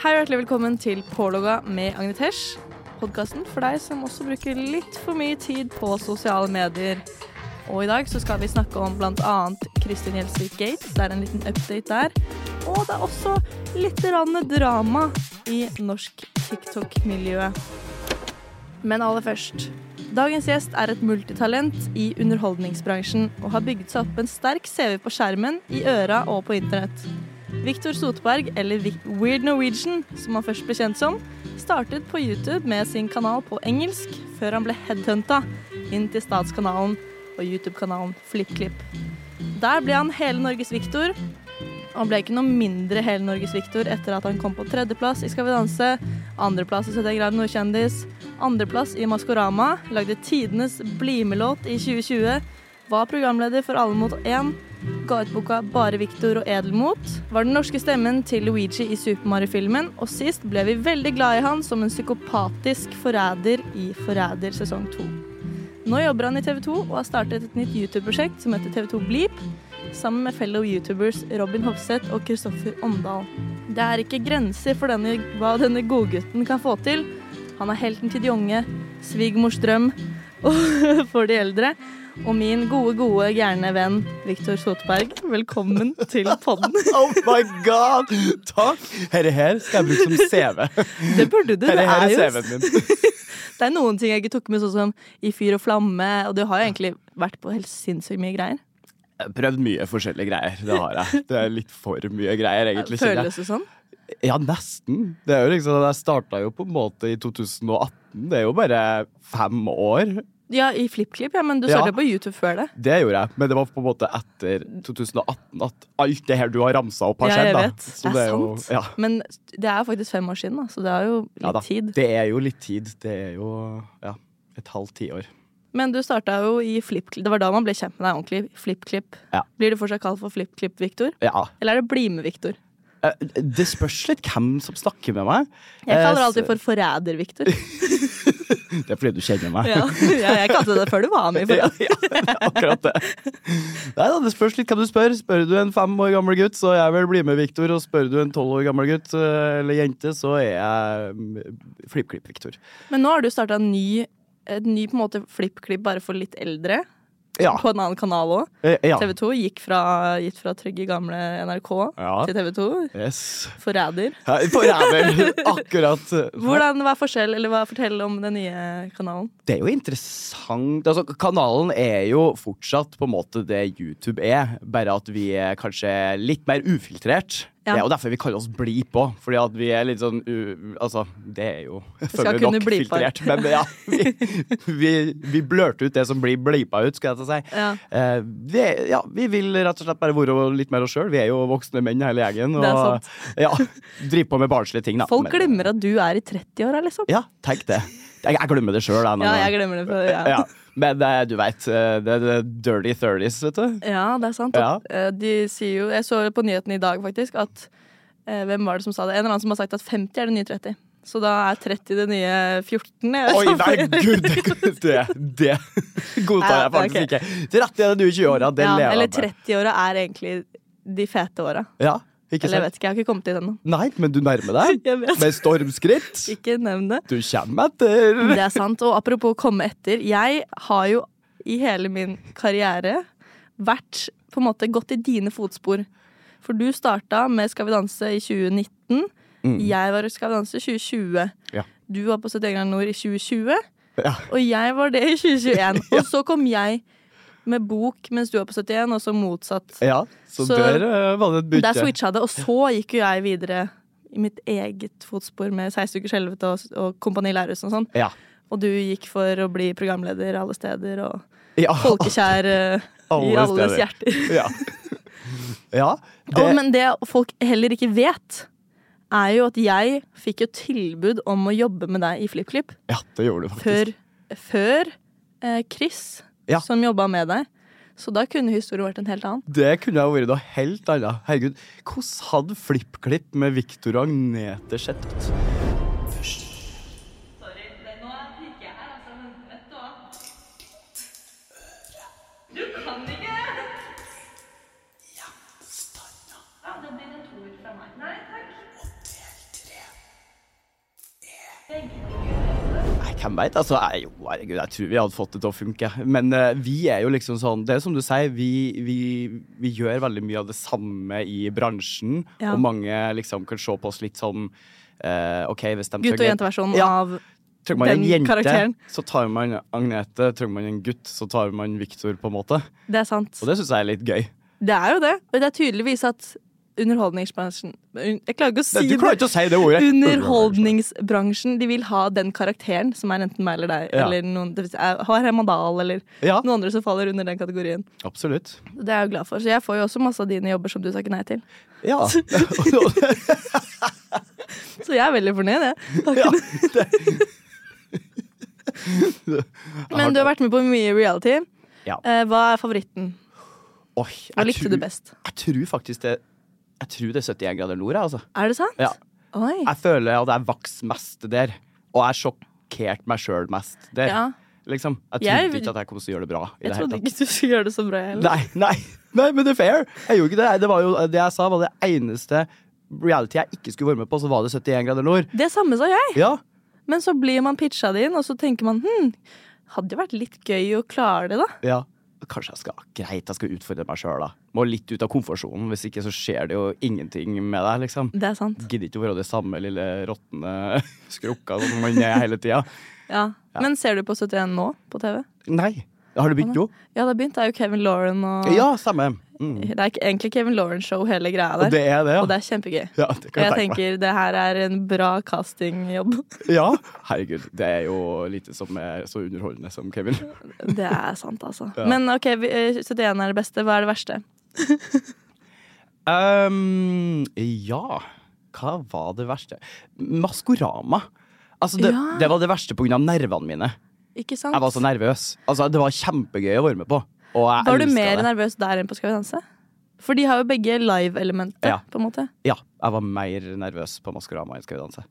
Hei og hjertelig velkommen til Pålogga med Agnetesh. Podkasten for deg som også bruker litt for mye tid på sosiale medier. Og i dag så skal vi snakke om bl.a. Kristin Gjelsvik Gate. Det er en liten update der. Og det er også litt drama i norsk TikTok-miljø. Men aller først. Dagens gjest er et multitalent i underholdningsbransjen og har bygget seg opp en sterk CV på skjermen, i øra og på internett. Victor Sotberg, eller Weird Norwegian, som han først ble kjent som, startet på YouTube med sin kanal på engelsk, før han ble headhunta inn til Statskanalen og YouTube-kanalen FlippKlipp. Der ble han hele Norges Victor. Han ble ikke noe mindre hele Norges Victor etter at han kom på tredjeplass i Skal vi danse, andreplass i 71 grader nordkjendis, andreplass i Maskorama, lagde tidenes BlimE-låt i 2020, var programleder for Alle mot én, ga ut boka Bare Viktor og Edelmot, var den norske stemmen til Luigi i Super Mario-filmen, og sist ble vi veldig glad i han som en psykopatisk forræder i Forræder sesong to. Nå jobber han i TV 2 og har startet et nytt YouTube-prosjekt som heter TV2 Bleep, sammen med fellow youtubers Robin Hofseth og Kristoffer Omdal. Det er ikke grenser for denne, hva denne godgutten kan få til. Han er helten til de unge, svigermors drøm og for de eldre. Og min gode, gode, gærne venn Viktor Sotberg. velkommen til podden. Oh my god! Takk! Dette her skal jeg bruke som CV. Det burde du. Det Dette her er, er CV-en min. det er noen ting jeg ikke tok med, sånn som i fyr og flamme, og du har jo egentlig vært på helt sinnssykt mye greier. Jeg har prøvd mye forskjellige greier. Det har jeg. Det er litt for mye greier, egentlig. Føles det sånn? Ja, nesten. Det er jo liksom, Jeg starta jo på en måte i 2018. Det er jo bare fem år. Ja, i FlippKlipp, ja, men du Ja. startet på YouTube før det. Det gjorde jeg, men det var på en måte etter 2018 at alt det her du har ramsa opp, har skjedd. Ja, jeg jeg da. vet. Så det er jo- sant. ja. Men det er faktisk fem år siden, da, så det er jo litt Ja da, tid. Det er jo litt tid. Det er jo ja, et halvt tiår. Men du starta jo i FlippKlipp. Det var da man ble kjent med deg ordentlig. FlippKlipp. Ja. Blir du fortsatt kalt for FlippKlipp-Viktor? Ja. Eller er det BlimE-Viktor? Eh, Det spørs litt hvem som snakker med meg. Jeg Eh, kaller alltid for Forræder-Viktor. Det er fordi du kjenner meg. Ja. ja, jeg kalte det før du var med Ja, ja, akkurat det. Nei da, det spørs litt hvem du spør. Spør du en fem år gammel gutt, så jeg vil bli med Viktor. Og spør du en tolv år gammel gutt eh, eller jente, så er jeg FlippKlipp-Viktor. Men nå har du starta en ny, ny på en måte FlippKlipp bare for litt eldre. Ja. På en annen kanal òg. Eh, ja. TV 2 gikk fra, gitt fra trygge gamle NRK Ja. til TV 2. Yes. Forræder. Forræder. Akkurat. Hvordan, hva er forskjell, eller hva Fortell om den nye kanalen. Det er jo interessant. Altså, kanalen er jo fortsatt på en måte det YouTube er, bare at vi er kanskje litt mer ufiltrert. Ja. Det er jo derfor vi kaller oss blip òg, fordi at vi er litt sånn u, Altså, det er jo følgelig nok filtrert, men ja. Vi, vi, vi blørte ut det som blir blipa ut, skal jeg til å si. Ja. Eh, vi, ja, vi vil rett og slett bare være litt mer oss sjøl. Vi er jo voksne menn hele gjengen. Og Det er sant. ja, driver på med barnslige ting, da. Folk glemmer at du er i 30-åra, liksom. Ja, tenk det. Jeg, jeg glemmer det sjøl. Ja, jeg glemmer det. For, ja. Ja. Men eh, du veit, det er dirty thirties, vet du. Ja, det er sant. Ja. Eh, De sier jo Jeg så på nyheten i dag, faktisk, at eh, Hvem var det som sa det? En eller annen som har sagt at 50 er det nye 30. Så da er 30 det nye 14. jeg- Oi, nei, gud! Det, det, godtar jeg faktisk okay. ikke. 30 er det nye 20-åra, det ja, lever eller jeg med. 30-åra er egentlig de fete åra. Ja, ikke Eller jeg vet ikke, jeg har ikke kommet dit ennå. Nei, men du nærmer deg. Med stormskritt. Ikke nevn det. Du kommer etter. Det er sant. Og apropos komme etter. Jeg har jo i hele min karriere vært på en måte gått i dine fotspor. For du starta med Skal vi danse i 2019. Jeg var i Skal vi danse i 2020. Mm. Ja. Du var på 71 grader nord i 2020. Ja. Og jeg var det i 2021. Og så kom jeg med bok mens du var på 71, og så motsatt. Ja, så, Så- der eh, var det et bytte. Der switcha det, og så gikk jo jeg videre i mitt eget fotspor med 16 ukers helvete og, og Kompani Lauritzen og sånn. Ja. Og du gikk for å bli programleder alle steder og Ja. folkekjær alle i alles steder. hjerter. Ja. ja det, Og, men det folk heller ikke vet, er jo at jeg fikk jo tilbud om å jobbe med deg i FlippKlipp ja, det gjorde du faktisk. før, før eh, Chris, Ja. som jobba med deg. Så da kunne historien vært en helt annen. Det kunne vært noe helt annet. Herregud, hvordan hadde FlippKlipp med Victor Agnete sett ut? Hvem veit? Altså, jeg, jo, herregud, jeg tror vi hadde fått det til å funke. Men uh, vi er jo liksom sånn Det er som du sier, vi, vi, vi gjør veldig mye av det samme i bransjen. Ja. Og mange liksom kan se på oss litt sånn uh, OK, hvis de Gutt- og jenteversjonen Ja. av Trenger man en jente, karakteren. så tar man Agnete. Trenger man en gutt, så tar man Viktor, på en måte. Det er sant. Og det syns jeg er litt gøy. Det er jo det. Og det er tydeligvis at underholdningsbransjen Jeg klarer ikke å si det. du klarer ikke å si det ordet. Underholdningsbransjen. De vil ha den karakteren som er enten meg eller deg, Ja. eller noen det har Herman Dahl, eller Ja, noen andre som faller under den kategorien. absolutt. Det er jeg jo glad for. Så jeg får jo også masse av dine jobber som du takker nei til. Ja. Så jeg er veldig fornøyd, jeg. ja. Men du har vært med på mye reality. Ja. Eh, hva er favoritten? Oi, Hva likte tror- du best? Jeg tror faktisk det Jeg tror det er 71 grader nord, altså. Er det sant? Ja. Oi. Jeg føler at jeg vokste mest der, og jeg sjokkerte meg sjøl mest der. Ja. Liksom. Jeg Jeg- trodde ikke at jeg kom til å gjøre det bra. I Jeg det trodde ikke du skulle gjøre det så bra, heller. Nei, nei, nei, men det er fair. Jeg gjorde ikke det. Det, var jo, det jeg sa, var det eneste reality jeg ikke skulle være med på, så var det 71 grader nord. Det samme sa jeg. Ja, Men så blir man pitcha det inn, og så tenker man hm, hadde jo vært litt gøy å klare det, da. ja. Kanskje jeg skal Greit, jeg skal utfordre meg sjøl, da. Må litt ut av komfortsonen. Hvis ikke så skjer det jo ingenting med deg, liksom. Det er sant. Gidder ikke å være det samme lille råtne skrukka som man er hele tida. Ja. Men ser du på 71 nå, på TV? Nei. Har du begynt nå? Ja, det har begynt. Det er jo Kevin Lauren og Ja, samme. Mm. Det er egentlig Kevin Lauren-show, hele greia Og der. det er det, ja. Og det er kjempegøy. Ja, det Og kan jeg jeg tenke meg. tenker det her er en bra castingjobb. Ja, herregud. Det er jo lite som er så underholdende som Kevin. Det er sant, altså. Ja. Men OK, vi- eh, 71 er det beste. Hva er det verste? Um, ja Hva var det verste? Maskorama. Altså, det, Ja. det var det verste pga. nervene mine. Ikke sant? Jeg var så nervøs. Altså, det var kjempegøy å være med på. Var du mer det. nervøs der enn på Skal vi danse? For de har jo begge live-elementet, Ja. på en måte. Ja, jeg var mer nervøs på Maskorama enn Skal vi danse.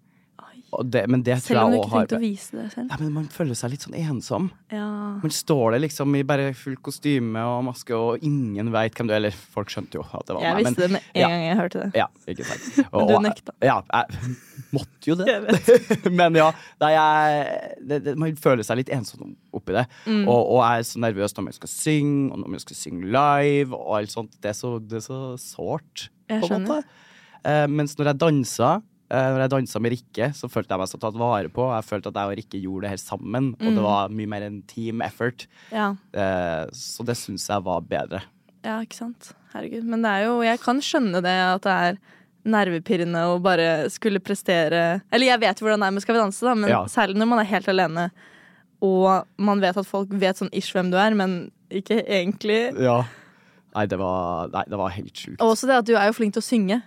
Det, men det Selv om du ikke tenkte har å vise det selv. Nei, men Man føler seg litt sånn ensom. Ja. Man står der liksom i bare fullt kostyme og maske, og ingen veit hvem du er. Eller folk skjønte jo at det var Jeg meg. visste men, det med en ja. gang jeg hørte det. Ja, ikke sant. Og, Du nekta. Ja, jeg måtte jo det. Jeg. Men ja, jeg, det, det, man føler seg litt ensom oppi det. Mm. Og, og jeg er så nervøs når man skal synge, og når man skal synge live, og alt sånt. Det er så, det sårt, Jeg på en måte. Eh, mens når jeg dansa eh, når jeg dansa med Rikke, så følte jeg meg så tatt vare på. Jeg følte at jeg og Rikke gjorde det her sammen, og Mm. det var mye mer en team effort. Ja. Eh, så det syns jeg var bedre. ja, ikke sant. Herregud. Men det er jo Jeg kan skjønne det at det er nervepirrende å bare skulle prestere Eller jeg vet jo hvordan det er med Skal vi danse, da, men Ja. særlig når man er helt alene, og man vet at folk vet sånn ish hvem du er, men ikke egentlig. Ja. Nei, det var, nei, det var helt sjukt. Og også det at du er jo flink til å synge.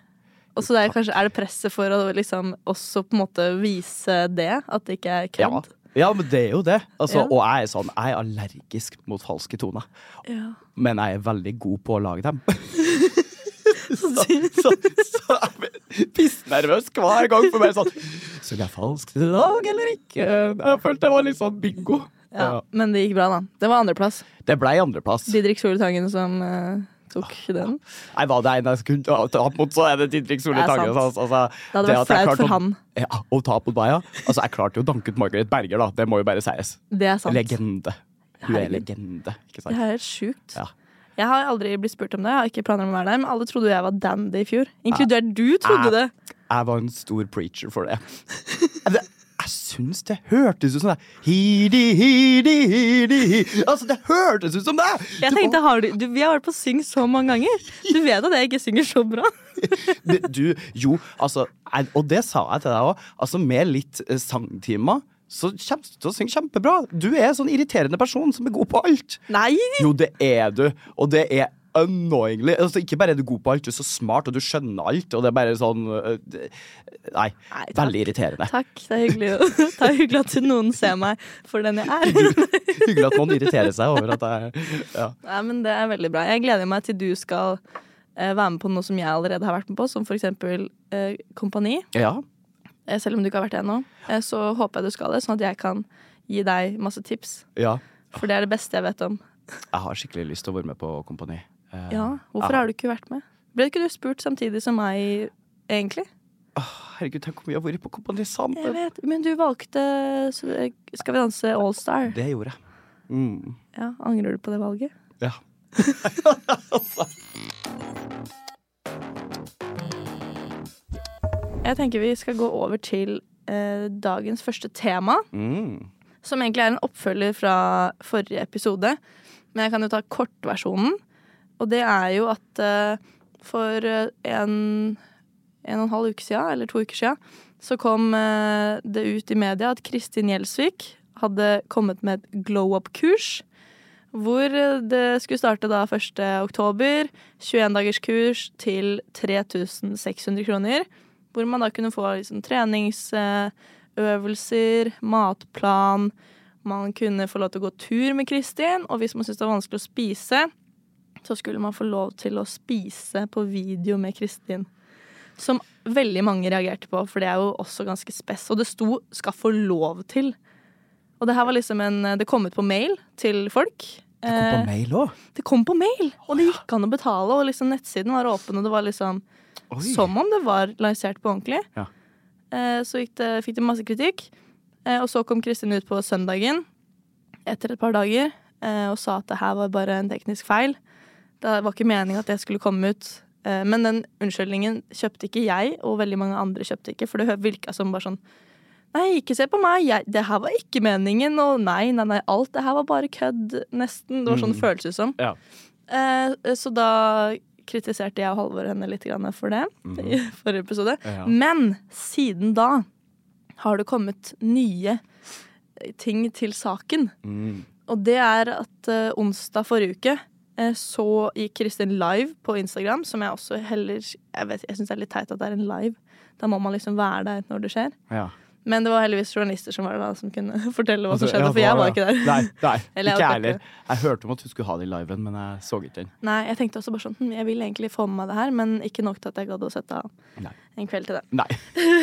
Og så det er, kanskje, er det presset for å liksom også på en måte vise det? At det ikke er Ja. kødd? ja, men det er jo det. Altså, Ja. Og jeg er sånn, jeg er allergisk mot falske toner. Ja. Men jeg er veldig god på å lage dem. så, så, så jeg blir pissnervøs hver gang for meg sånn Synger jeg falskt i dag eller ikke? Jeg følte det var litt sånn bingo. Ja. Ja. Men det gikk bra, da. Det var andreplass. Det ble andreplass. Didrik Soltangen som eh, tok den. Nei, var det en jeg skulle ta opp mot, så er det Didrik Solli Det Tange. sant. Altså, altså, Det hadde vært flaut for å- han. Ja, å ta på meg, ja. Altså, jeg klarte jo å danke ut Margaret Berger, da. Det må jo bare sies. Det er sant. Legende. Hun er legende, ikke Det er helt sjukt. Ja. Jeg har aldri blitt spurt om det, jeg har ikke planer om å være der, men alle trodde jeg var dandy i fjor. Inkludert du trodde Jeg- det. Jeg var en stor preacher for det. jeg syns det hørtes ut som det. Hidi, hidi, hidi, hidi. Altså, det hørtes ut som det! Jeg tenkte, har du, du, Vi har vært på syng så mange ganger. Du vet at jeg ikke synger så bra. Det- Du, jo, altså Og det sa jeg til deg òg. Altså, med litt eh, sangtimer så kommer du til å synge kjempebra. Du er en sånn irriterende person som er god på alt. Nei! Jo, det er du, og det er annoyingly. Altså, ikke bare er du god på alt, du er så smart, og du skjønner alt, og det er bare sånn øh, Nei, Nei, veldig irriterende. Takk, det er hyggelig, det er hyggelig at noen ser meg for den jeg er. Hyggelig at noen irriterer seg over at jeg ja. Nei, men Det er veldig bra. Jeg gleder meg til du skal eh, være med på noe som jeg allerede har vært med på, som for eksempel eh, Kompani. ja. Eh, selv om du ikke har vært det ennå. Eh, så håper jeg du skal det, sånn at jeg kan gi deg masse tips. Ja. For det er det beste jeg vet om. Jeg har skikkelig lyst til å være med på Kompani. Eh, Ja, Hvorfor har du ikke vært med? Ble ikke du spurt samtidig som meg, egentlig? Oh, herregud, tenk om vi har vært på Kompani Jeg vet, Men du valgte eh, Skal vi danse Allstar. Det gjorde jeg. Mm. Ja, Angrer du på det valget? Ja. Jeg tenker vi skal gå over til eh, dagens første tema. Mm. Som egentlig er en oppfølger fra forrige episode. Men jeg kan jo ta kortversjonen. Og det er jo at eh, for eh, en, en og en halv uke siden, eller to uker siden, så kom eh, det ut i media at Kristin Gjelsvik hadde kommet med et glow up-kurs. Hvor det skulle starte da 1. oktober. 21 dagers kurs til 3600 kroner. Hvor man da kunne få liksom, treningsøvelser, matplan. Man kunne få lov til å gå tur med Kristin. Og hvis man syntes det var vanskelig å spise, så skulle man få lov til å spise på video med Kristin. Som veldig mange reagerte på, for det er jo også ganske spess. Og det sto 'skal få lov til'. Og det her var liksom en Det kom ut på mail til folk. Det kom på Eh, mail òg. det kom på mail, og det gikk an å betale. Og liksom nettsiden var åpen, og det var liksom som om det var lansert på ordentlig. Ja. Eh, så det, fikk det masse kritikk. Eh, og så kom Kristin ut på søndagen etter et par dager og sa at det her var bare en teknisk feil. Det var ikke meningen at det skulle komme ut. Eh, men den unnskyldningen kjøpte ikke jeg, og veldig mange andre kjøpte ikke. For det virka som bare sånn Nei, ikke se på meg, jeg, det her var ikke meningen. Og nei, nei, nei, alt det her var bare kødd, nesten. Det var sånn det føltes som. Ja. Eh, så da kritiserte jeg og Halvor henne litt for det i forrige episode. Ja. Men siden da har det kommet nye ting til saken. Mm. Og det er at eh, onsdag forrige uke eh, så gikk Kristin live på Instagram, som jeg også heller Jeg, vet- jeg syns det er litt teit at det er en live. Da må man liksom være der når det skjer. Ja. Men det var heldigvis journalister som var der da, som kunne fortelle hva som Altså, skjedde, for jeg var ikke der. Nei, nei Eller ikke jeg heller. Jeg hørte om at hun skulle ha det i liven, men jeg så ikke den. Nei, jeg tenkte også bare sånn hm, Jeg vil egentlig få med meg det her, men ikke nok til at jeg gadd å sette av Nei. en kveld til det. Nei.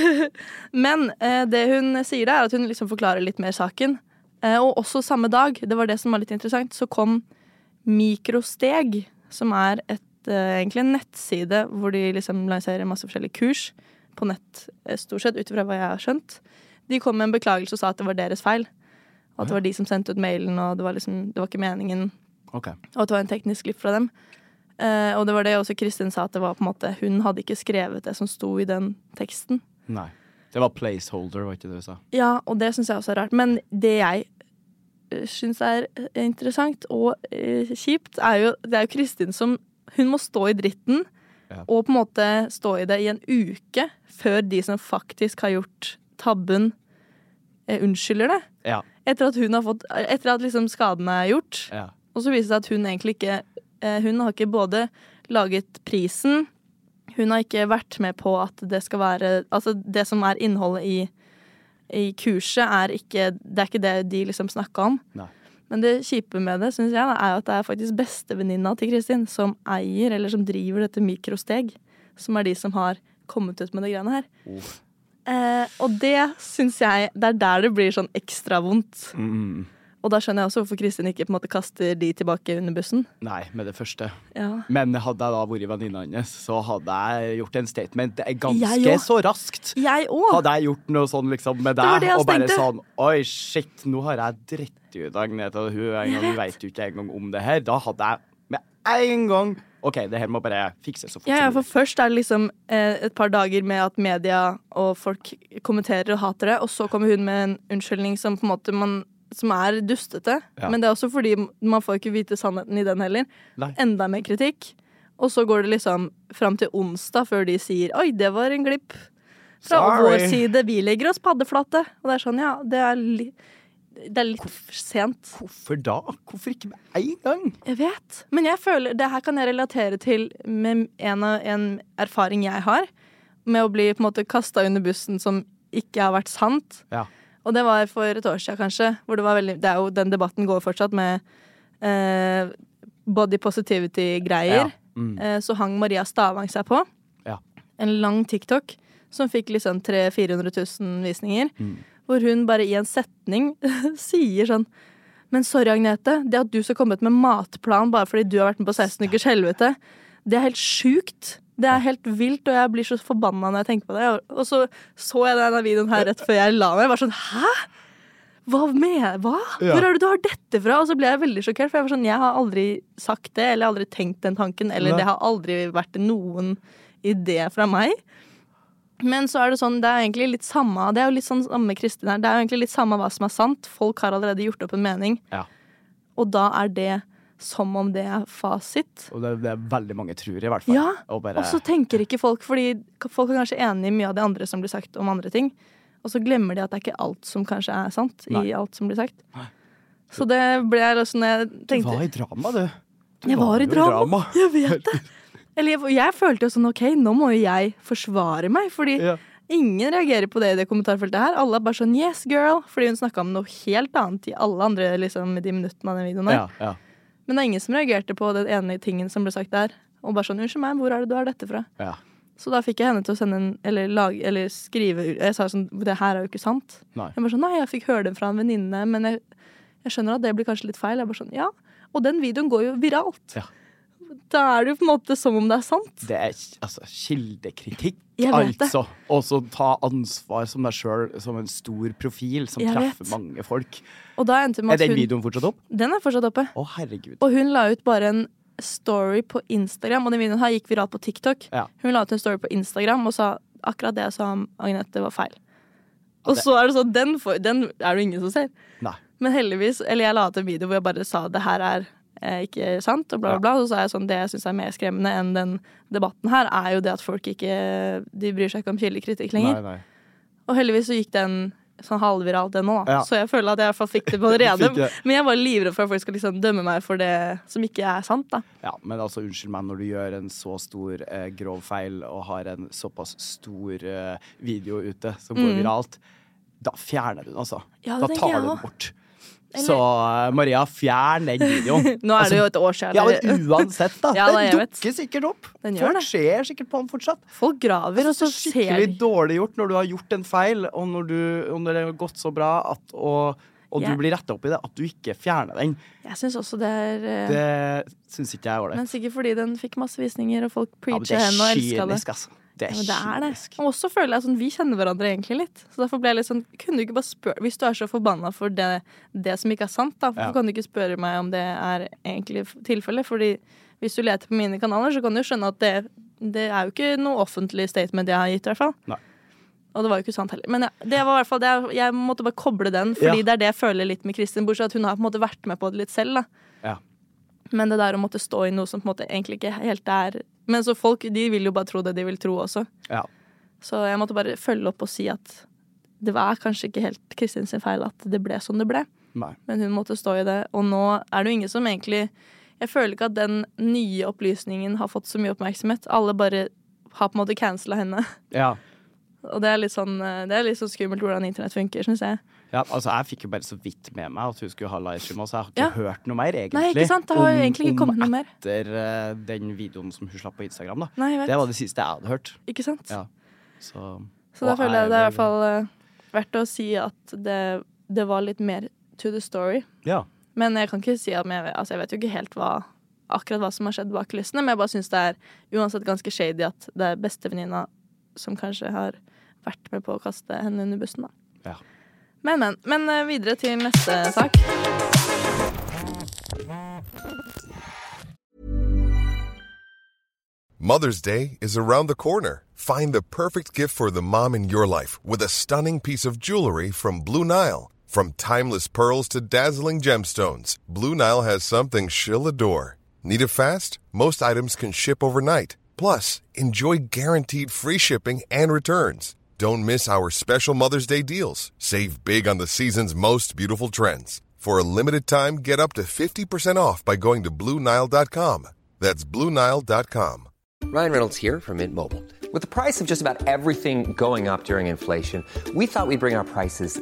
Men eh, det hun sier da, er at hun liksom forklarer litt mer saken. Eh, og også samme dag, det var det som var litt interessant, så kom Mikrosteg, som er et, eh, egentlig en nettside hvor de liksom lanserer masse forskjellige kurs på nett, eh, stort sett, ut ifra hva jeg har skjønt. De kom med en beklagelse og sa at det var deres feil. Og at det var de som sendte ut mailen, og det var liksom, det var ikke meningen Okay. og at det var en teknisk glipp fra dem. Eh, og det var det også Kristin sa, at det var på en måte hun hadde ikke skrevet det som sto i den teksten. Nei. Det var placeholder, var ikke det du sa? Ja, og det syns jeg også er rart. Men det jeg syns er eh, interessant og eh, kjipt, er jo det er jo Kristin som Hun må stå i dritten Ja. og på en måte stå i det i en uke før de som faktisk har gjort tabben, eh, unnskylder det. Ja. Etter at hun har fått Etter at liksom skadene er gjort. Ja. Og så viser det seg at hun egentlig ikke eh, Hun har ikke både laget prisen, hun har ikke vært med på at det skal være Altså, det som er innholdet i, i kurset, er ikke Det er ikke det de liksom snakka om. Nei. Men det kjipe med det synes jeg, da, er at det er faktisk bestevenninna til Kristin som eier, eller som driver dette Mikrosteg, som er de som har kommet ut med de greiene her. Eh, og det syns jeg Det er der det blir sånn ekstra vondt. Mm. Og da skjønner jeg også hvorfor Kristin ikke på en måte kaster de tilbake under bussen. Nei, med det første. Ja. Men hadde jeg da vært venninna hennes, så hadde jeg gjort en statement ganske så raskt. Jeg òg! Hadde jeg gjort noe sånn liksom med deg, og bare tenkte. sånn Oi, shit, nå har jeg dritt ut Agnete, og hun en gang, hun vet jo ikke engang om det her. Da hadde jeg med en gang OK, det her må bare fikses så fort Ja, ja, for først er det liksom eh, et par dager med at media og folk kommenterer og hater det, og så kommer hun med en unnskyldning som på en måte man som er dustete. Ja. Men det er også fordi man får ikke vite sannheten i den heller. Nei. Enda mer kritikk. Og så går det liksom fram til onsdag før de sier 'oi, det var en glipp'. Fra Sorry. vår side, vi legger oss paddeflate. Og det er sånn, ja, det er, li det er litt Hvor, sent. Hvorfor da? Hvorfor ikke med en gang? Jeg vet. Men jeg føler, det her kan jeg relatere til med en, en erfaring jeg har. Med å bli på en måte kasta under bussen som ikke har vært sant. Ja. Og det var for et år siden, kanskje. Hvor det var veldig Det er jo Den debatten går fortsatt med eh, body positivity-greier. Ja. Mm. Eh, så hang Maria Stavang seg på. Ja. En lang TikTok som fikk liksom 300 000-400 000 visninger. Mm. Hvor hun bare i en setning sier sånn Men sorry, Agnete. Det at du skal komme ut med matplan bare fordi du har vært med på 16 ukers helvete, det er helt sjukt. Det er helt vilt, og jeg blir så forbanna når jeg tenker på det. Og så så jeg denne videoen her rett før jeg la meg. Jeg var sånn Hæ? Hva med Hva? Ja. Hvor er det du har dette fra? Og så ble jeg veldig sjokkert, for jeg var sånn Jeg har aldri sagt det, eller aldri tenkt den tanken, eller Nei. det har aldri vært noen idé fra meg. Men så er det sånn, det er egentlig litt samme Det er jo litt sånn samme Kristin her. Det er jo egentlig litt samme hva som er sant. Folk har allerede gjort opp en mening, Ja. og da er det som om det er fasit. Og det, det er veldig mange tror, i hvert fall. Ja, Og bare, Og så tenker ikke folk, fordi folk er kanskje enig i mye av det andre som blir sagt om andre ting, og så glemmer de at det er ikke alt som kanskje er sant Nei. i alt som blir sagt. Så det ble liksom jeg du var i drama, du. du Jeg var i drama. drama. Jeg vet det. Eller jeg, jeg følte jo sånn OK, nå må jo jeg forsvare meg, fordi Ja. ingen reagerer på det i det kommentarfeltet her. Alle er bare sånn yes, girl, fordi hun snakka om noe helt annet i alle andre liksom, de minuttene av den videoen. her. Ja, ja. Men det er ingen som reagerte på den ene tingen som ble sagt der. Og bare sånn 'Unnskyld meg, hvor er det du har dette fra?' ja. Så da fikk jeg henne til å sende en Eller, lage, eller skrive Jeg sa sånn 'Det her er jo ikke sant'. Nei. Jeg bare sånn 'Nei, jeg fikk høre det fra en venninne, men jeg, jeg skjønner at det blir kanskje litt feil'. Jeg bare sånn 'Ja'. Og den videoen går jo viralt. Ja. Da er det jo på en måte som om det er sant. Det er altså kildekritikk, altså. Og så ta ansvar som deg sjøl, som en stor profil som Jeg treffer vet. mange folk. Er den videoen fortsatt opp? Den er fortsatt oppe. Å, herregud. Og hun la ut bare en story på Instagram, og den videoen her gikk viralt på TikTok. Ja. Hun la ut en story på Instagram og sa akkurat det jeg sa om Agnete, var feil. Og det- så er det sånn, den, den er det ingen som ser. Nei. Men heldigvis, eller jeg la ut en video hvor jeg bare sa det her er ikke sant, og bla, bla, bla. Så sa jeg sånn, det jeg syns er mer skremmende enn den debatten her, er jo det at folk ikke De bryr seg ikke om kildekritikk lenger. Nei, nei. Og heldigvis så gikk den sånn halvviralt, den da. Ja. Så jeg føler at jeg i hvert fall fikk det på det rene. Men jeg var livredd for at folk skal liksom dømme meg for det som ikke er sant, da. Ja, men altså, unnskyld meg, når du gjør en så stor eh, grov feil og har en såpass stor eh, video ute som går viralt, da fjerner du den, altså. Mm. Ja, da tar du den bort. Eller- Så eh, Maria, fjern den videoen. Nå er Altså, det jo et år siden. Ja, men uansett, da. Ja, da, den vet. dukker sikkert opp. Folk det. ser sikkert på den fortsatt. Folk graver, og så Det er ser skikkelig dårlig gjort når du har gjort en feil, og når, du, og når det har gått så bra at, og, og yeah. du blir retta opp i det, at du ikke fjerner den. Jeg syns også det er uh, Det syns ikke jeg er ålreit. Men sikkert fordi den fikk masse visninger, og folk Ja, det preacher henne og elska det. altså. Det er Ja, det er det. Og også føler jeg sånn, Vi kjenner hverandre egentlig litt. Så derfor ble jeg litt sånn Kunne du ikke bare spørre Hvis du er så forbanna for det, det som ikke er sant, da, Ja. kan du ikke spørre meg om det er egentlig tilfellet? Fordi hvis du leter på mine kanaler, så kan du skjønne at det, det er jo ikke noe offentlig statement jeg har gitt, i hvert fall. Nei. Og det var jo ikke sant heller. Men ja, det var i hvert fall det, jeg- måtte bare koble den, fordi Ja. det er det jeg føler litt med Kristin, bortsett at hun har på en måte vært med på det litt selv. Ja. Men det der å måtte stå i noe som på en måte egentlig ikke helt er Men så folk de vil jo bare tro det de vil tro også. Ja. Så jeg måtte bare følge opp og si at det var kanskje ikke helt Kristin sin feil at det ble som det ble. Nei. Men hun måtte stå i det. Og nå er det jo ingen som egentlig Jeg føler ikke at den nye opplysningen har fått så mye oppmerksomhet. Alle bare har på en måte cancela henne. Ja. Og det er litt sånn, det er litt sånn skummelt hvordan internett funker, syns jeg. ja, altså Jeg fikk jo bare så vidt med meg at hun skulle ha livestream, så jeg har ikke Ja. hørt noe mer, egentlig. Nei, ikke sant? Det har om- egentlig ikke kommet noe mer. Etter uh, den videoen som hun slapp på Instagram, da. Nei. Det var det siste jeg hadde hørt. Ikke sant? Ja. Så, Så da føler jeg det er i hvert fall uh, verdt å si at det, det var litt mer to the story. Ja. Men jeg kan ikke si at jeg, altså jeg vet jo ikke helt hva akkurat hva som har skjedd bak kulissene, men jeg bare syns det er uansett ganske shady at det er bestevenninna som kanskje har vært med på å kaste henne under bussen, da. Ja. Men, men. Men eh, videre til neste sak. Mother's Day is around the corner. Find the perfect gift for the mom in your life with a stunning piece of jewelry from Blue Nile. From timeless pearls to dazzling gemstones, Blue Nile has something she'll adore. Need it fast? Most items can ship overnight. Plus, enjoy guaranteed free shipping and returns. Don't miss our special Mother's Day deals. Save big on the season's most beautiful trends. For a limited time, get up to 50% off by going to BlueNile.com. That's BlueNile.com. Ryan Reynolds here from Mint Mobile. With the price of just about everything going up during inflation, we thought we'd bring our prices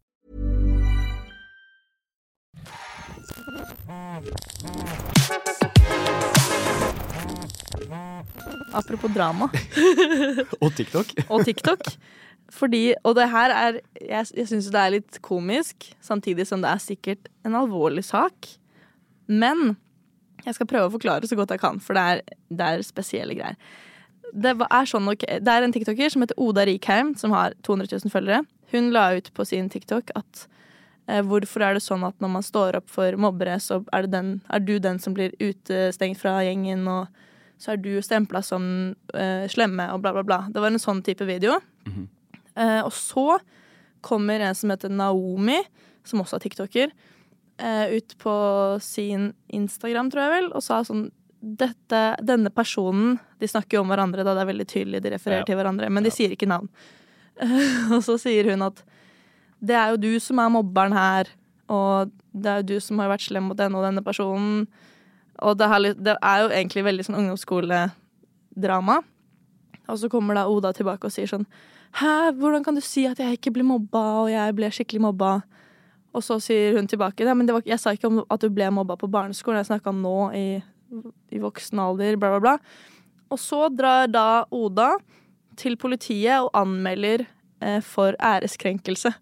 Apropos drama Og TikTok. og TikTok. Fordi, og det her er Jeg, jeg syns det er litt komisk, samtidig som det er sikkert en alvorlig sak. Men jeg skal prøve å forklare så godt jeg kan, for det er, det er spesielle greier. Det er, sånn, det er en tiktoker som heter Oda Rikheim, som har 200 000 følgere. Hun la ut på sin TikTok at hvorfor er det sånn at når man står opp for mobbere, så er, det den, er du den som blir utestengt fra gjengen, og så er du stempla som uh, slemme, og bla, bla, bla. Det var en sånn type video. Eh, og så kommer en som heter Naomi, som også er tiktoker, uh, ut på sin Instagram, tror jeg vel, og sa sånn dette, denne personen De snakker jo om hverandre, da det er veldig tydelig, de refererer Ja. til hverandre, men de sier ikke navn. og så sier hun at det er jo du som er mobberen her, og det er jo du som har vært slem mot denne og denne personen. Og det, her, det er jo egentlig veldig sånn ungdomsskoledrama. Og så kommer da Oda tilbake og sier sånn Hæ, hvordan kan du si at jeg ikke ble mobba, og jeg ble skikkelig mobba? Og så sier hun tilbake ja, men var, jeg sa ikke om at du ble mobba på barneskolen, jeg snakka nå i, i voksen alder, bla, bla, bla. Og så drar da Oda til politiet og anmelder for æreskrenkelse.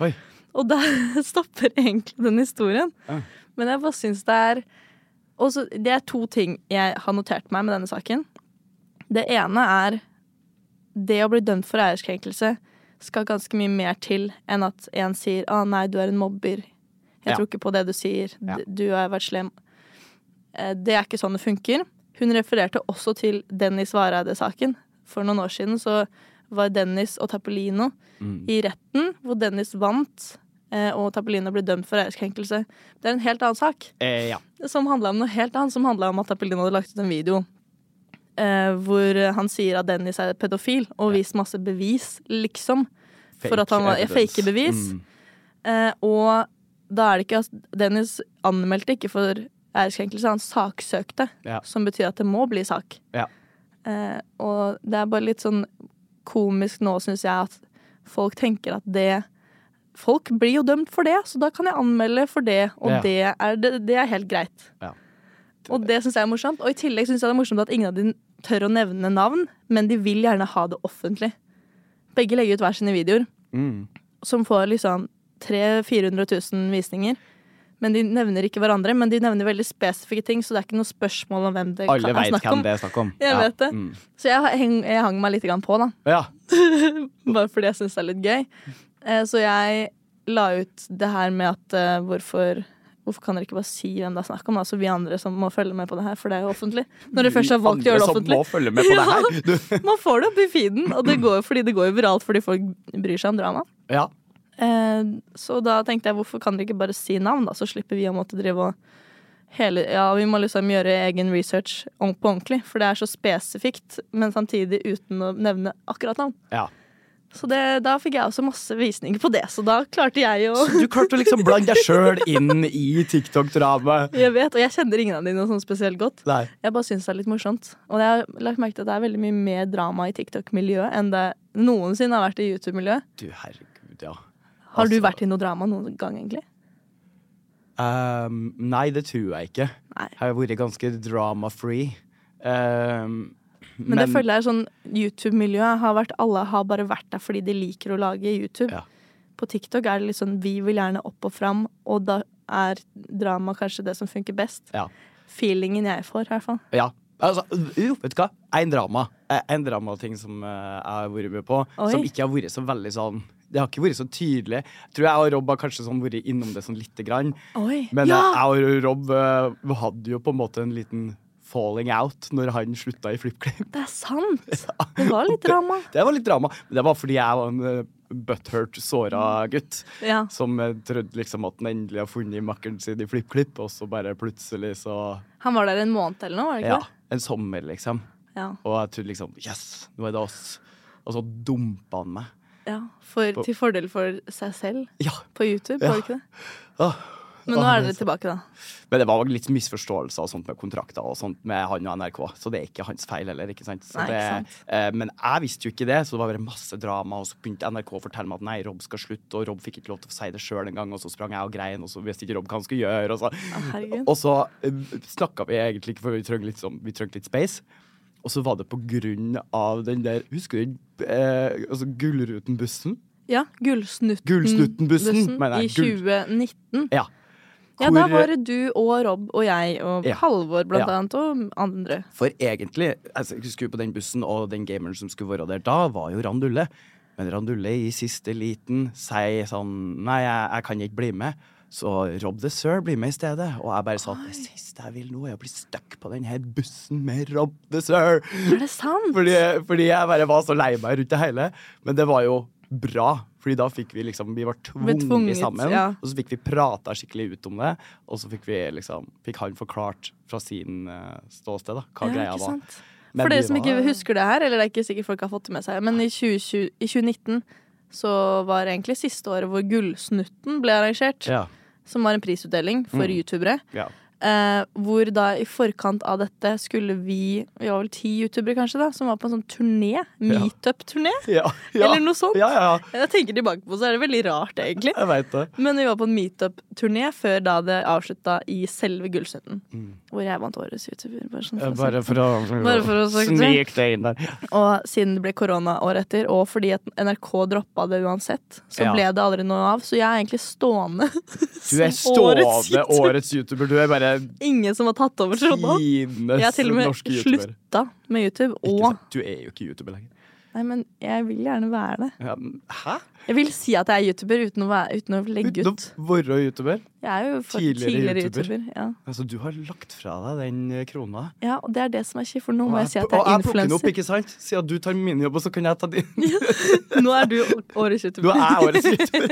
Oi. Og da stopper egentlig den historien. Ja. Men jeg bare syns det er også, Det er to ting jeg har notert meg med denne saken. Det ene er det å bli dømt for æreskrenkelse skal ganske mye mer til enn at en sier 'Å nei, du er en mobber'. Jeg Ja. tror ikke på det du sier. Ja. Du har vært slem. Eh, Det er ikke sånn det funker. Hun refererte også til Dennis Vareide-saken. For noen år siden så var Dennis og Tappelino i retten, hvor Dennis vant, eh, og Tappelino ble dømt for æreskrenkelse. Det er en helt annen sak Eh, ja. som handla om noe helt annet, som handla om at Tappelino hadde lagt ut en video eh, hvor han sier at Dennis er pedofil, og vist masse bevis, liksom. for at han var ja, fake bevis. Mm. Eh, og da er det ikke altså, Dennis anmeldte ikke for æreskrenkelse, han saksøkte. Ja. Som betyr at det må bli sak. Ja. Eh, og det er bare litt sånn komisk nå, syns jeg, at folk tenker at det folk blir jo dømt for det, så da kan jeg anmelde for det, og Ja. det, er, det, det er helt greit. Ja. Og det syns jeg er morsomt. Og i tillegg syns jeg det er morsomt at ingen av de tør å nevne navn, men de vil gjerne ha det offentlig. Begge legger ut hver sine videoer, Mm. som får liksom 300 000-400 000 visninger. Men de nevner ikke hverandre, men de nevner veldig spesifikke ting, så det er ikke noe spørsmål om hvem det Alle kan, er snakk om. det er snakk om. Jeg Ja. vet det. Mm. Så jeg, heng, jeg hang meg litt grann på, da. Ja. Bare fordi jeg syns det er litt gøy. Eh, Så jeg la ut det her med at eh, hvorfor Hvorfor kan dere ikke bare si hvem det er snakk om? Altså vi andre som må følge med på det her, for det er jo offentlig. Når dere først har valgt å gjøre det offentlig. som må følge med på det her. Ja, Man får det opp i feeden, og det går fordi det går jo viralt fordi folk bryr seg om drama. Ja. Eh, Så da tenkte jeg hvorfor kan dere ikke bare si navn, da, så slipper vi å måtte drive og hele Ja, vi må liksom gjøre egen research på ordentlig, for det er så spesifikt, men samtidig uten å nevne akkurat navn. ja. Så det, da fikk jeg også masse visninger på det, så da klarte jeg å Du klarte å liksom blande deg sjøl inn i TikTok-dramaet. Jeg vet, og jeg kjenner ingen av dine sånn spesielt godt. Nei. Jeg bare syns det er litt morsomt. Og jeg har lagt merke til at det er veldig mye mer drama i TikTok-miljøet enn det noensinne har vært i YouTube-miljøet. Du, herregud, ja. Har du Altså- vært i noe drama noen gang, egentlig? Um, nei, det tror jeg ikke. Nei. Jeg har vært ganske drama-free. Um, Men, det føler jeg er sånn YouTube-miljøet har vært Alle har bare vært der fordi de liker å lage YouTube. Ja. På TikTok er det litt sånn vi vil gjerne opp og fram, og da er drama kanskje det som funker best. Ja. Feelingen jeg får, i hvert fall. Ja. Altså, jo, vet du hva? En drama. Eh, En dramating som eh, jeg har vært med på, Oi. som ikke har vært så veldig sånn Det har ikke vært så tydelig. Jeg tror jeg og Rob har kanskje sånn vært innom det sånn lite grann. Oi. Men ja! eh, jeg og Rob uh, hadde jo på en måte en liten falling out når han slutta i FlippKlipp. Det er sant! Det var litt drama. Det var litt drama, men det var fordi jeg var en uh, butthurt, såra gutt. Ja. Som trodde liksom at han endelig har funnet makkeren sin i FlippKlipp, og så bare plutselig så Han var der en måned eller noe, var det Ja. ikke det? En sommer, liksom. Ja. Og jeg trodde liksom Yes, nå er det oss. Og så dumpa han meg. Ja. For, til fordel for seg selv Ja. på YouTube, var det ikke det? Ja. Men nå er dere tilbake, da. Men det var litt misforståelser og sånt med kontrakter og sånt med han og NRK, så det er ikke hans feil heller. ikke sant? Nei, ikke det, eh, men jeg visste jo ikke det, så det var bare masse drama. Og så begynte NRK å fortelle meg at nei, Rob skal slutte, og Rob fikk ikke lov til å si det sjøl engang. Og så sprang jeg og grein, og så visste ikke Rob hva han skulle gjøre. Og så, herregud. og så uh, snakka vi egentlig ikke, for vi trengte litt, sånn- vi trengte litt space. Og så var det på grunn av den der Husker du eh, altså Gullruten-bussen? Ja, Gullsnutten-bussen Gullsnutten i 2019. Ja. Ja, da var det du og Rob og jeg og Ja. Halvor blant Ja. annet, og andre. For egentlig, altså, jeg husker på den bussen og den gameren som skulle være der, da var jo Randulle. Men Randulle i siste liten sier sånn Nei, jeg, jeg kan ikke bli med. Så Rob the Sir blir med i stedet. Og jeg bare sa at det siste jeg vil nå, er å bli stuck på denne bussen med Rob the Sir. Er det sant? Fordi, fordi jeg bare var så lei meg rundt det hele. Men det var jo bra. Fordi da fikk vi liksom Vi var tvunget tvunget, sammen. ja. Og så fikk vi prata skikkelig ut om det. Og så fikk vi liksom Fikk han forklart fra sin eh, ståsted da hva Ja, greia var. sant? Men For dere som ikke husker det her, eller det er ikke sikkert folk har fått det med seg, men i, 2020, i 2019 så var egentlig siste året hvor Gullsnutten ble arrangert. Ja. Som var en prisutdeling for Mm. youtubere. Ja. Eh, hvor da i forkant av dette skulle vi Vi var vel ti youtubere kanskje da som var på en sånn turné. Meetup-turné. Ja, ja. Eller noe sånt. Ja, ja, ja. Jeg tenker tilbake på så er det veldig rart, egentlig. Jeg vet det. Men vi var på en meetup-turné før da det avslutta i selve Gullsnutten. Hvor jeg vant årets YouTuber. Bare, sånn for Bare for å, Bare for å snike det inn der. Og siden det ble korona året etter, og fordi at NRK droppa det uansett, så ble det aldri noe av. Så jeg er egentlig stående Du er stående YouTuber. årets YouTuber. Du er bare Ingen som har tatt over tråden. Jeg har til og med slutta med YouTube. Og? Du er jo ikke YouTuber lenger. Nei, men jeg vil gjerne være det. Ja, hæ? Jeg vil si at jeg er YouTuber uten å, være, uten å legge Uten å ut. være YouTuber? Jeg er jo Tidligere tidligere, YouTuber. YouTuber. ja. Altså, du har lagt fra deg den eh, krona. ja, og det er det som er kjipt, for nå må jeg, jeg si at jeg er jeg plukker den opp, ikke sant? Siden du tar min jobb, og så kan jeg ta din. Nå er du årets YouTuber. YouTuber. er årets YouTuber.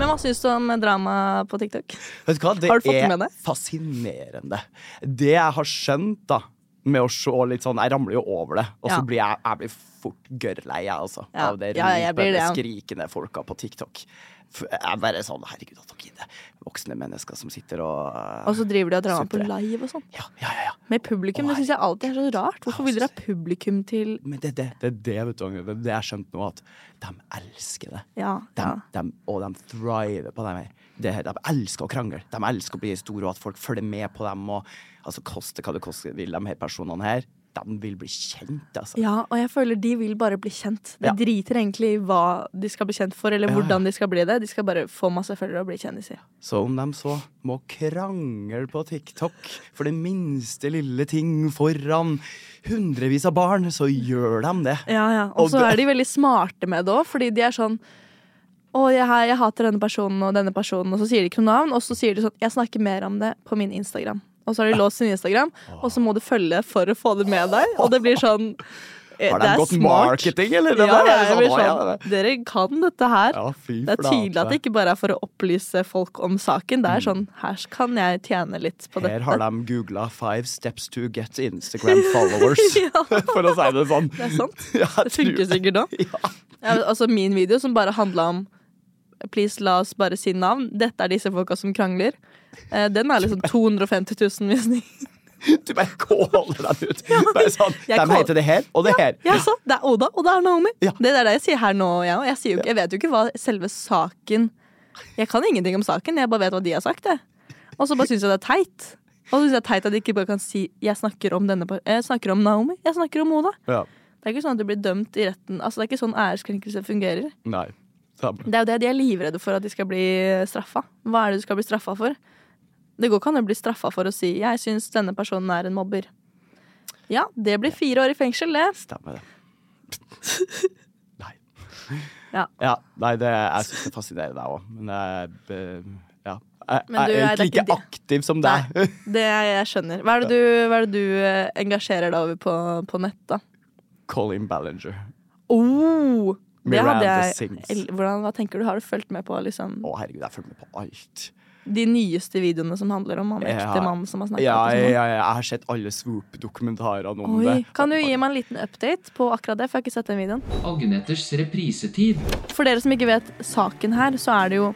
Men hva syns du om drama på TikTok? Vet du hva, det Har du fått det er med deg? fascinerende. Det jeg har skjønt, da, med å se litt sånn Jeg ramler jo over det, og så Ja. blir jeg, jeg blir fort gørrlei, jeg, altså. Ja. Av det det, ja. skrikende folka på TikTok. Jeg er bare sånn Herregud, at dere gidder. Voksne mennesker som sitter og uh, Og så driver de og drar på live og sånn. Ja, ja, ja. ja. Med publikum. Det syns jeg alltid er så rart. Hvorfor vil dere ha publikum til Men det er det, det, det, vet du, det, det jeg skjønt nå, at de elsker det. Ja. De, ja. de, og de thriver på det. Det, de elsker å krangle. De elsker å bli store, og at folk følger med på dem. Og, altså, koste hva det koste vil, de her personene her. De vil bli kjent, altså. Ja, og jeg føler de vil bare bli kjent. De Ja. driter egentlig i hva de skal bli kjent for, eller Ja, hvordan de skal bli det. De skal bare få masse følgere og bli kjendiser. Så om de så må krangle på TikTok for den minste lille ting foran hundrevis av barn, så gjør de det. Ja, ja. Og så er de veldig smarte med det òg, fordi de er sånn å, jeg, jeg hater denne personen og denne personen, og så sier de ikke noe navn. Og så sier de sånn Jeg snakker mer om det på min Instagram. Og så har de låst sin Instagram, og så må du følge for å få det med deg. Og det blir sånn eh, Har det de gått smart. marketing, eller? Det Ja, der, ja, er sånn, ja, sånn Dere kan dette her. Ja, Det er tydelig at det ikke bare er for å opplyse folk om saken. Det er sånn Her kan jeg tjene litt på dette. Her har de googla 'five steps to get Instagram followers', for å si det sånn. Det er sant. Det funker sikkert nå. Altså min video som bare handla om Please, la oss bare si navn. Dette er disse folka som krangler. Eh, Den er liksom 250 000 visninger. Du bare kåler den ut. Bare sånn, de heter det her og det her. Ja, så, Det er Oda, og det er Naomi. Ja. Det er det jeg sier her nå. Jeg, jeg, sier jo jeg vet jo ikke hva selve saken Jeg kan ingenting om saken, jeg bare vet hva de har sagt. Og så bare syns jeg det er teit. Og så synes jeg det er teit at de ikke bare kan si 'jeg snakker om denne Jeg snakker om Naomi, jeg snakker om Oda'. Ja. Det er ikke sånn at du blir dømt i retten. Altså, det er ikke sånn æreskrenkelse fungerer. Nei. Det er jo det de er livredde for at de skal bli straffa. Hva er det du skal bli straffa for? Det går ikke an å bli straffa for å si 'jeg syns denne personen er en mobber'. Ja, det blir fire år i fengsel, det. Stemmer det. Nei. Ja. nei, det, jeg syns det fascinerer deg òg, men jeg eh, ja. Jeg, Men du jeg er egentlig er ikke de... aktiv som deg. Det jeg, jeg skjønner. Hva er det du, er det du eh, engasjerer deg over på, på nett, da? Colin Ballinger. Oh, Miranda jeg Sings. Hvordan, Hva tenker du? Har du fulgt med på liksom, Å, herregud, jeg har fulgt med på alt. de nyeste videoene som handler om han ekte Ja. mannen som har snakket? Ja, ja, sånn? ja, jeg har sett alle Swoop-dokumentarene om Oi, det. Kan du gi meg en liten update på akkurat det? For jeg har ikke sett den videoen. Agneters reprisetid. For dere som ikke vet saken her, så er det jo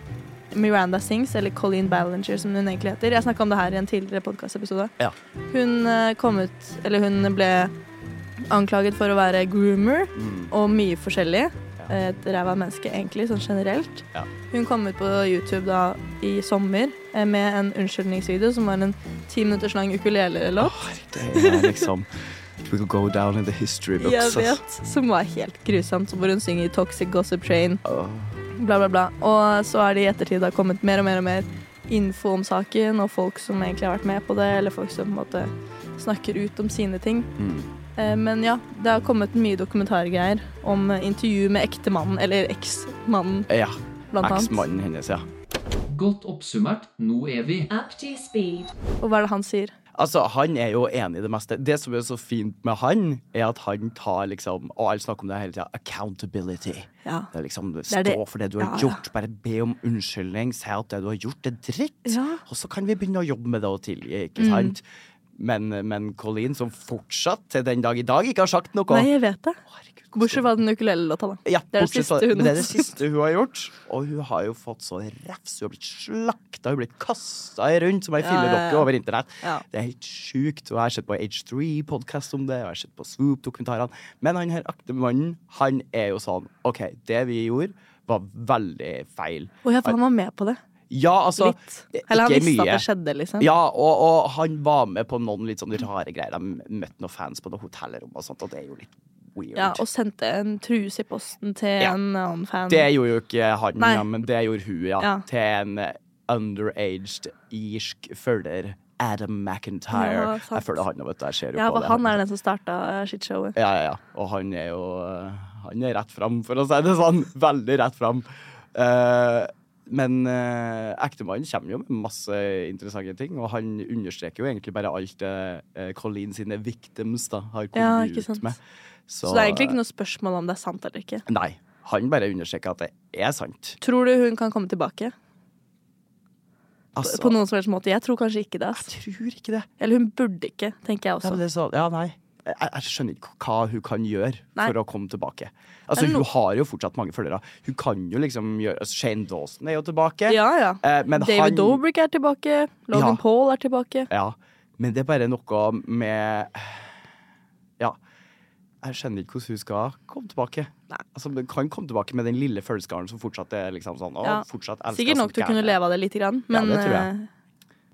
Miranda Sings, eller Colleen Ballinger som hun egentlig heter. Jeg snakka om det her i en tidligere podkastepisode. Ja. Hun eh, kom ut Eller hun ble anklaget for å være groomer Mm. og mye forskjellig. Et ræva menneske, egentlig, sånn generelt. Ja. Hun kom ut på YouTube da i sommer eh, med en unnskyldningsvideo som var en ti minutters lang ukulelelåt. Det er liksom It will go down in the history books. Jeg vet, Som var helt grusomt. Hvor hun synger 'Toxic Gossip Train'. Åh. bla, bla, bla. Og så er det i ettertid da kommet mer og mer og mer info om saken, og folk som egentlig har vært med på det, eller folk som på en måte snakker ut om sine ting. Mm. Eh, Men ja, det har kommet mye dokumentargreier om eh, intervju med ektemannen, eller eksmannen, Ja. blant annet. Eksmannen hennes, ja. Godt oppsummert, nå er vi Og hva er det han sier? Altså, Han er jo enig i det meste. Det som er så fint med han, er at han tar liksom Og alle snakker om det hele tida. Accountability. Ja. Det er liksom, er det- Stå for det du har Ja, gjort. Bare be om unnskyldning. Si at det du har gjort, er dritt. Ja. Og så kan vi begynne å jobbe med det og tilgi, ikke Mm. Men, men Colleen, som fortsatt til den dag i dag ikke har sagt noe Nei, jeg vet det. Herregud, Bortsett fra den ukulelelåta, da. ja, Det er det siste hun det er det siste hun har gjort. Og hun har jo fått så refs. Hun har blitt slakta, hun har blitt kasta rundt som ei filledokke ja, ja. over internett. Det er helt sjukt. Og jeg har sett på H3-podkast om det, og jeg har sett på Swoop-dokumentarene. Men han her akte mannen, han er jo sånn OK, det vi gjorde, var veldig feil. Å ja, for han var med på det. Ja, altså Litt. Eller han visste mye. at det skjedde, liksom. Ja, og, og han var med på noen litt sånne rare greier. De møtte noen fans på noen hotellrom og sånt, og det er jo litt weird. Ja, og sendte en truse i posten til Ja. en annen fan. Det gjorde jo ikke han, Nei. ja, men det gjorde hun, ja. Ja. Til en eh, underaged irsk følger. Adam McIntyre. Ja, jeg føler han vet du, jeg ser jo ja, på det. han er den som starta shitshowet. Ja, ja, ja. Og han er jo eh, Han er rett fram, for å si det sånn. Veldig rett fram. Eh, men eh, ektemannen kommer jo med masse interessante ting, og han understreker jo egentlig bare alt det eh, Colleen sine victims da har kommet Ja, ut med. Så, det er egentlig ikke noe spørsmål om det er sant eller ikke. Nei. Han bare understreker at det er sant. Tror du hun kan komme tilbake? Altså, På noen som helst måte? Jeg tror kanskje ikke det. Altså. Jeg tror ikke det. Eller hun burde ikke, tenker jeg Ja, også. er så, ja, nei. Jeg, jeg skjønner ikke hva hun kan gjøre Nei. for å komme tilbake. Altså, Hun har jo fortsatt mange følgere. Hun kan jo liksom gjøre altså, Shane Dawson er jo tilbake. Ja, ja. Eh, men David han, Dobrik er tilbake. Logan Ja. Paul er tilbake. Ja, men det er bare noe med Ja. Jeg skjønner ikke hvordan hun skal komme tilbake. Altså, Hun kan komme tilbake med den lille følelsesgarden som fortsatt er liksom sånn å, Ja. fortsatt elsker Sikkert nok til å kunne leve av det lite grann, men ja, det tror jeg.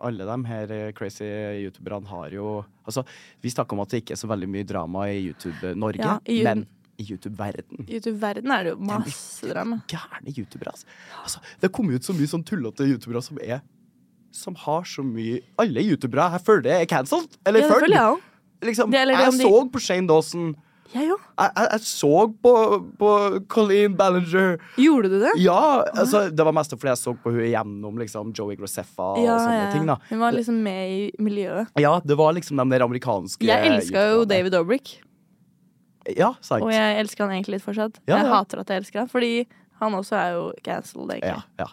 Eh, Alle de her eh, crazy youtuberne har jo Altså, vi snakker om at det ikke er så veldig mye drama i YouTube-Norge, Ja, i- men i YouTube-verden YouTube-verden er det jo masse drama. Gærne youtubere, altså. altså. Det kommer ut så mye sånn tullete youtubere som er Som har så mye Alle youtubere jeg føler er cancelled. Eller Ja, følger. jeg. Liksom, Det- jeg så på Shane Dawson. Jeg òg. Jeg, jeg, jeg så på, på Colleen Ballinger. Gjorde du det? Ja, altså, Det var mest fordi jeg så på hun gjennom liksom, Joey Graceffa og sånne ja. ting. da Hun var liksom med i miljøet. Ja, det var liksom de der amerikanske Jeg elska jo. David Dobrik, Ja, sant. og jeg elsker han egentlig litt fortsatt. Ja, Jeg ja. hater at jeg elsker han, fordi han også er jo cancelled, egentlig. Ja, ja.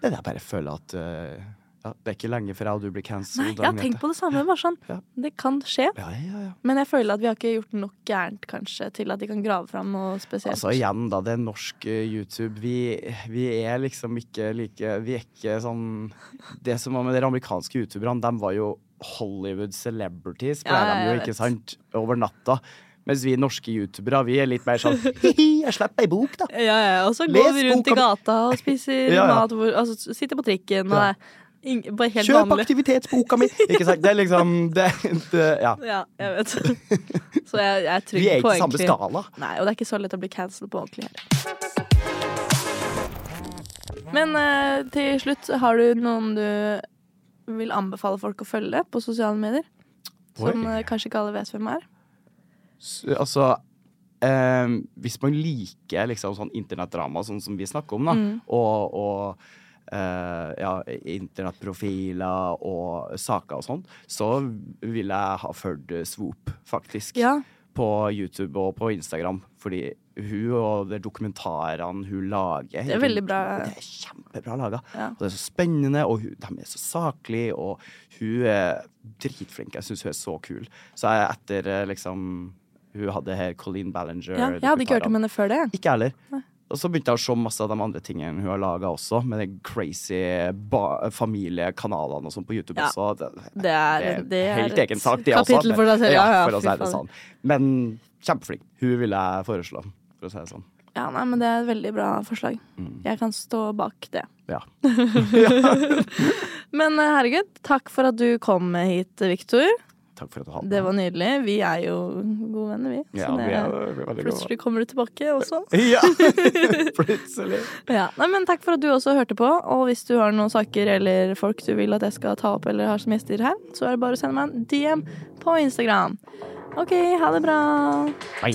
Det er det jeg bare føler at eh, ja, Det er ikke lenge og du blir Nei, cancelled. jeg har tenkt på det samme. Bare sånn. Ja. Det kan skje. Ja, ja, ja. Men jeg føler at vi har ikke gjort nok gærent kanskje til at de kan grave fram noe spesielt. Altså igjen, da. Det er norsk eh, YouTube. Vi, vi er liksom ikke like Vi er ikke sånn Det som var med de amerikanske youtuberne, de var jo Hollywood celebrities, ble de jo, ikke vet. sant? Over natta. Mens vi norske youtubere, vi er litt mer sånn Hi, jeg slipper ei bok, da. Ja, ja, og så Les går vi rundt i boka i gata og spiser Ja, ja. mat, altså sitter på trikken og Ja. Er bare helt Kjøp vanlig. aktivitetsboka mi! Ikke sant? Det er liksom det, det, Ja. Ja, jeg vet. Så jeg, jeg er trygg Vi er ikke samme skala. Nei, og det er ikke så lett å bli cancelled på ordentlig her. Men eh, til slutt, har du noen du vil anbefale folk å følge på sosiale medier? Som Oi. eh, kanskje ikke alle vet hvem er? S- Altså eh, Hvis man liker liksom sånn internettdrama, sånn som vi snakker om, da, Mm. og, og eh, ja, internettprofiler og saker og sånn, så vil jeg ha fulgt Swoop, faktisk. Ja. På YouTube og på Instagram. Fordi hun og de dokumentarene hun lager Det er veldig bra. Det er kjempebra laga. Ja. Og det er så spennende, og hun, de er så saklige, og hun er dritflink. Jeg syns hun er så kul. Så jeg etter eh, liksom Hun hadde her Colleen Ballinger ja. Jeg hadde ikke hørt om henne før det. Ikke heller. Og så begynte jeg å se masse av de andre tingene hun har laga også, med de crazy familiekanalene og sånn på YouTube Ja. også. Det, Det er, det er helt egen sak, det også. for deg selv. Ja, ja, for å si det sånn. Men kjempeflink. Hun vil jeg foreslå, for å si det sånn. Ja, nei, men det er et veldig bra forslag. Mm. Jeg kan stå bak det. Ja. Men eh, herregud, takk for at du kom hit, Viktor. Takk for at du hadde Det var nydelig. Vi er jo gode venner, vi. Ja, vi er veldig gode. plutselig kommer du tilbake også. Ja! Plutselig. Ja. Nei, men takk for at du også hørte på. Og hvis du har noen saker eller folk du vil at jeg skal ta opp eller har som gjester her, så er det bare å sende meg en DM på Instagram. OK, ha det bra. Hei.